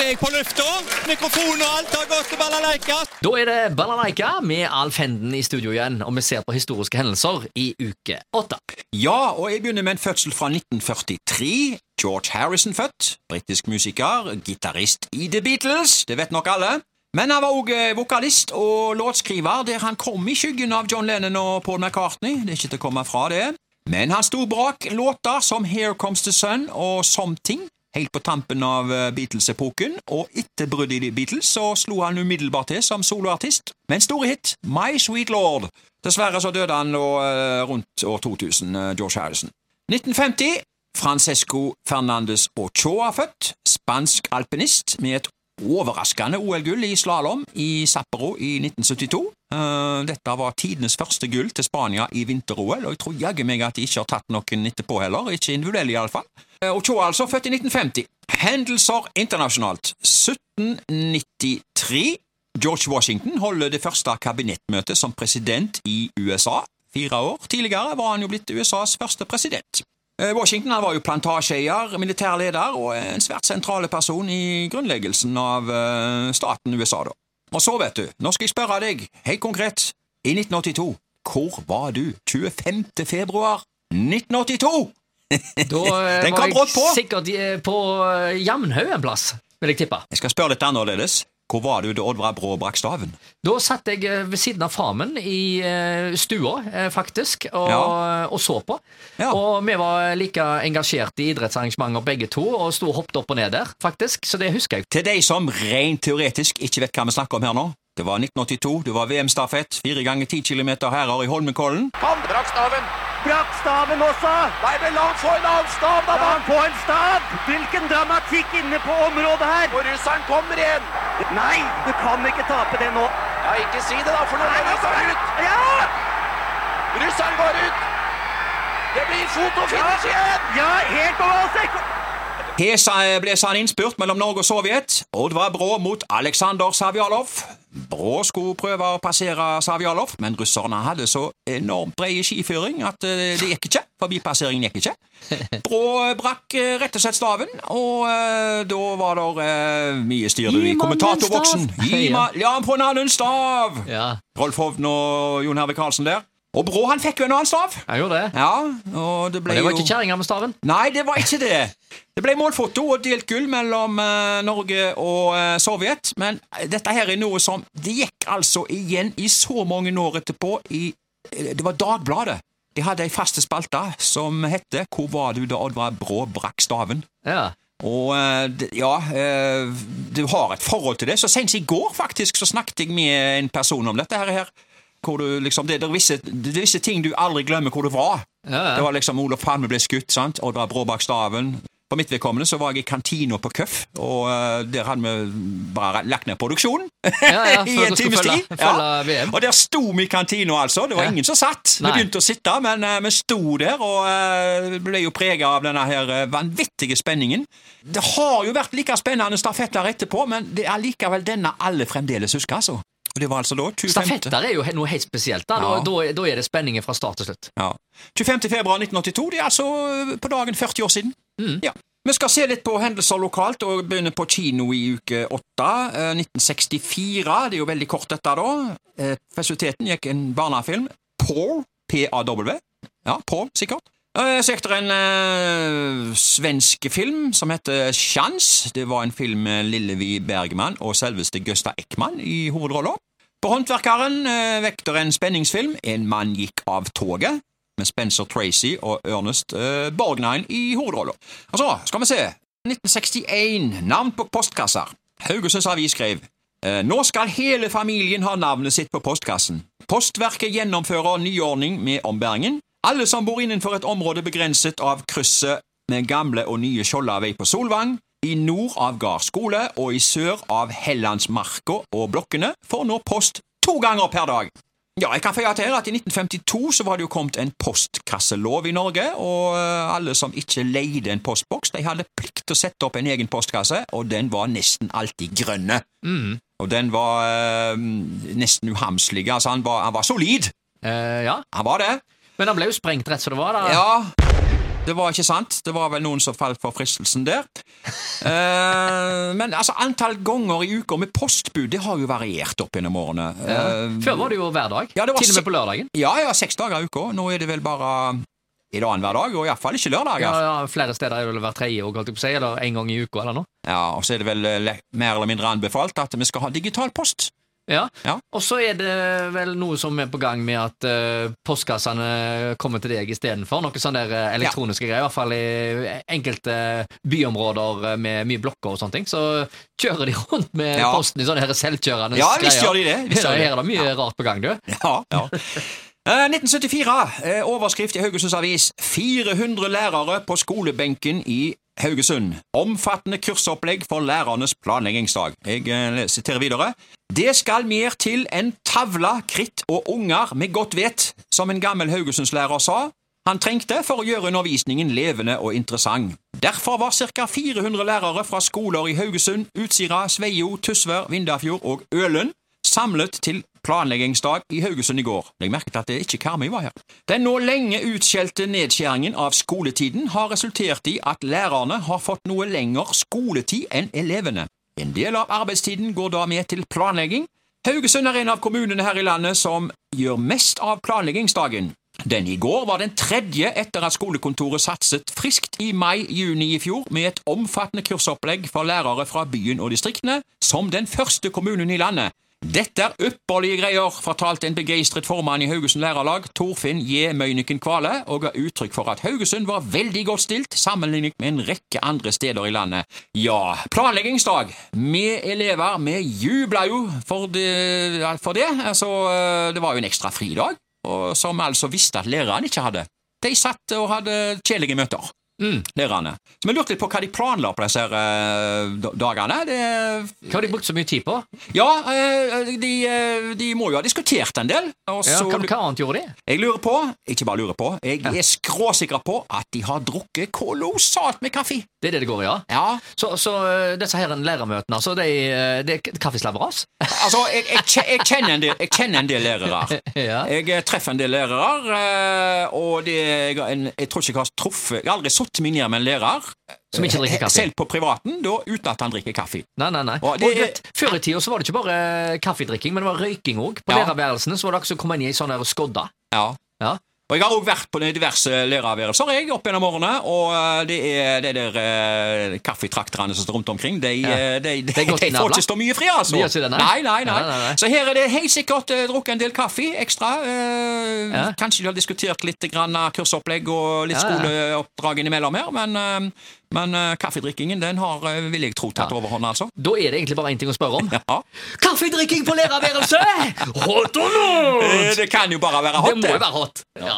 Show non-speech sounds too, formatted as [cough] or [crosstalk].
er jeg på lufta. Mikrofon og alt har gått til balalaika. Da er det Balalaika med Alf Henden i studio igjen, og vi ser på historiske hendelser i uke åtte. Ja, og jeg begynner med en fødsel fra 1943. George Harrison født. Britisk musiker, gitarist i The Beatles, det vet nok alle. Men han var også vokalist og låtskriver, der han kom i skyggen av John Lennon og Paul McCartney. Det er ikke til å komme fra det. Men han sto brak låter som Here Comes the Sun og Something, helt på tampen av eh, Beatles-epoken, og etter bruddet i Beatles så slo han umiddelbart til som soloartist, med en stor hit, My Sweet Lord. Dessverre så døde han nå, eh, rundt år 2000, eh, George Harrison. 1950 Francesco Fernandes Ochoa født, spansk alpinist med et overraskende OL-gull i slalåm i Sapporo i 1972. Eh, dette var tidenes første gull til Spania i vinter-OL, og jeg tror jaggu meg at de ikke har tatt noen etterpå heller, ikke individuell iallfall. Ochoa altså, født i 1950. Hendelser internasjonalt. 1793. George Washington holder det første kabinettmøtet som president i USA. Fire år tidligere var han jo blitt USAs første president. Eh, Washington han var jo plantasjeeier, militærleder og en svært sentrale person i grunnleggelsen av eh, staten USA. da. Og så, vet du, nå skal jeg spørre deg, helt konkret, i 1982, hvor var du 25. februar 1982? Da [laughs] eh, Den var kom brått på. jeg sikkert på Jamnhaug en plass, vil jeg tippe. Jeg skal spørre litt annerledes. Hvor var du da Oddvar Brå brakk staven? Da satt jeg eh, ved siden av farmen i eh, stua, eh, faktisk, og, Ja. og så på. Ja. Og vi var like engasjert i idrettsarrangementer begge to, og sto og hoppet opp og ned der, faktisk. Så det husker jeg. Til de som rent teoretisk ikke vet hva vi snakker om her nå. Det var 1982, det var VM-stafett, fire ganger ti kilometer herrer i Holmenkollen. Han brakk staven. Brakk staven også! Nei, men la han få en annen stav, da! La han få en stav! Hvilken dramatikk inne på området her! Og russeren kommer igjen. Nei, du kan ikke tape det nå. Ja, ikke si det, da, for nå går russeren ut. Ja! Russeren går ut. Det blir fotofinish igjen. Ja, helt over oss! Her ble sann innspurt mellom Norge og Sovjet. Oddvar Brå mot Aleksandr Savjalov. Brå skulle prøve å passere Savjalov, men russerne hadde så enormt bred skiføring at eh, det gikk ikke. Forbipasseringen gikk ikke. Brå brakk eh, rett og slett staven, og uh, da var det uh, mye styr i kommentatorboksen. Gi Ja. ja, på en annen stav! Ja, Rolf Hovden og Jon Herve Karlsen der. Og Brå han fikk jo en annen stav. jeg gjorde det. Ja, og det ble Og det var jo ikke kjerringa med staven. Nei, det var ikke det. Det ble målfoto og delt gull mellom uh, Norge og uh, Sovjet, men dette her er noe som Det gikk altså igjen i så mange år etterpå i eh, Det var Dagbladet. De hadde ei faste spalte som hette Hvor var du da Oddvar Brå brakk staven? Ja. Og eh, ja, eh, du har et forhold til det. Så sent i går faktisk så snakket jeg med en person om dette her. Hvor du liksom, det, det, er visse, det er visse ting du aldri glemmer hvor du var. Ja, ja. Det var liksom Olof Palme ble skutt, sant? Oddvar Brå bak staven. For mitt vedkommende så var jeg i kantina på Køff, og uh, der hadde vi bare lagt ned produksjonen. Ja, ja, [laughs] I en times tid. Og der sto vi i kantina, altså. Det var ingen som satt. Vi begynte å sitte, men uh, vi sto der og uh, ble jo prega av denne her vanvittige spenningen. Det har jo vært like spennende stafetter etterpå, men det er likevel denne alle fremdeles husker, altså. Og det var altså da 25. Stafetter er jo noe helt spesielt. Da, Ja. da, da, da er det spenningen fra start til slutt. Ja. 25. februar 1982, det er altså eh, på dagen 40 år siden. Mm. Ja. Vi skal se litt på hendelser lokalt og begynne på kino i uke 8. eh, 1964. Det er jo veldig kort, dette, da. Eh, Festiviteten gikk en barnefilm. Paul. P-A-W. Ja, Paul, sikkert. Eh, Så gikk det en uh, svensk film som heter Sjans. Det var en film med Lillevi Bergman og selveste Gösta Ekman i hovedrolla. På Håndverkeren eh, vekter en spenningsfilm. En mann gikk av toget. Med Spencer Tracy og Ernest eh, Borgnine i hovedrolla. Og så skal vi se. 1961. Navn på postkasser. Haugesunds Avis skrev eh, Nå skal hele familien ha navnet sitt på postkassen. Postverket gjennomfører nyordning med ombæringen. Alle som bor innenfor et område begrenset av krysset med gamle og nye Skjoldavei på Solvang, i nord av Gard skole og i sør av Hellandsmarka og blokkene, får nå post to ganger per dag. Ja, jeg kan føye til at I 1952 så var det jo kommet en postkasselov i Norge, og eh, alle som ikke leide en postboks, de hadde plikt til å sette opp en egen postkasse, og den var nesten alltid grønne. Og den var øh, nesten uhamslig. Altså, han var, han var solid. Eh, ja, Han var det. Men han ble jo sprengt rett som det var. da. Ja. Det var ikke sant. Det var vel noen som falt for fristelsen der. [laughs] Eh, men altså, antall ganger i uka med postbud det har jo variert opp gjennom årene. Eh, Før var det jo hver dag. Ja, det var Til og med på lørdagen. ja, ja, seks dager i uka. Nå er det vel bare i dag hver dag, og iallfall ikke lørdager. Ja, Ja. ja, flere steder er det vel hver tredje år, holdt jeg på å si, eller en gang i uka eller noe. Ja, Og så er det vel eh, mer eller mindre anbefalt at vi skal ha digital post. Ja. Ja. Og så er det vel noe som er på gang med at uh, postkassene kommer til deg istedenfor. Noe sånn der elektroniske elektroniske greier, i hvert fall i enkelte byområder eh, med mye blokker og sånne ting. Så kjører de [laughs] rundt med Ja. posten i sånne her selvkjørende Ja, greier. [laughs] visst gjør de det. Visst det. Her er det mye rart på gang, du. Ja, ja. [laughs] Eh, 1974. eh, Overskrift i Haugesunds Avis. 400 lærere på skolebenken i Haugesund. Omfattende kursopplegg for lærernes planleggingsdag. Jeg eh, siterer videre. Det skal mer til enn tavla, kritt og unger med godt vet, som en gammel Haugesundslærer sa. Han trengte for å gjøre undervisningen levende og interessant. Derfor var ca. 400 lærere fra skoler i Haugesund, Utsira, Sveio, Tysvær, Vindafjord og Ølen samlet til planleggingsdag i Haugesund i går. Jeg merket at det ikke Karmøy var her. Den nå lenge utskjelte nedskjæringen av skoletiden har resultert i at lærerne har fått noe lengre skoletid enn elevene. En del av arbeidstiden går da med til planlegging. Haugesund er en av kommunene her i landet som gjør mest av planleggingsdagen. Den i går var den tredje etter at skolekontoret satset friskt i mai-juni i fjor med et omfattende kursopplegg for lærere fra byen og distriktene, som den første kommunen i landet. Dette er ypperlige greier, fortalte en begeistret formann i Haugesund Lærerlag, Torfinn J. Møyniken Kvale, og ga uttrykk for at Haugesund var veldig godt stilt sammenlignet med en rekke andre steder i landet. Ja, planleggingsdag Vi elever, vi jubla jo for det, for det. Altså, det var jo en ekstra fridag, som altså visste at lærerne ikke hadde. De satt og hadde kjedelige møter. Lærerne. Så vi lurte litt på hva de planla på disse her, eh, dagene. Det, Hva har de brukt så mye tid på? ja, uh, de, uh, de må jo ha diskutert en del. Ja, hva, hva annet gjorde de? jeg lurer på, ikke bare lurer på, jeg er skråsikker på at de har drukket kolossalt med kaffe. Det er det det går i, ja? Ja, Så, så disse her lærermøtene, altså, de, eh, det er kaffeslabberas? [laughs] altså, jeg, jeg, jeg, kjenner en del, jeg kjenner en del lærere. [laughs] Ja. Jeg treffer en del lærere, og det, jeg, jeg tror ikke jeg har truffet Jeg har aldri satt meg minne med en lærer. Som ikke drikker eh, kaffe? Selv på privaten, da, uten at han drikker kaffe. Nei, nei, nei. Og Og det er- vet, Før i tida så var det ikke bare kaffedrikking, men det var røyking òg. På Ja. lærerværelsene så var det akkurat som å komme inn i ei sånn her skodde. Ja. Ja. Og jeg har også vært på diverse lærerværelser jeg, opp gjennom årene, og eh, det er det der uh, kaffetrakterne som står rundt omkring, de, Ja. eh, de, de, de får ikke stå mye fri, altså. De det, nei? nei, nei, nei. Nei, nei. Så her er det helt sikkert uh, drukket en del kaffe ekstra. Uh, Ja. Kanskje de har diskutert litt grann kursopplegg og litt Ja, ja. skoleoppdrag innimellom her, men, men uh, kaffedrikkingen den har, uh, vil jeg tro, tatt Ja. overhånd, altså. Da er det egentlig bare én ting å spørre om. [laughs] Ja. Kaffedrikking på lærerværelset! Hot or not? Det kan jo bare være hot. Det må jo være hot. Ja.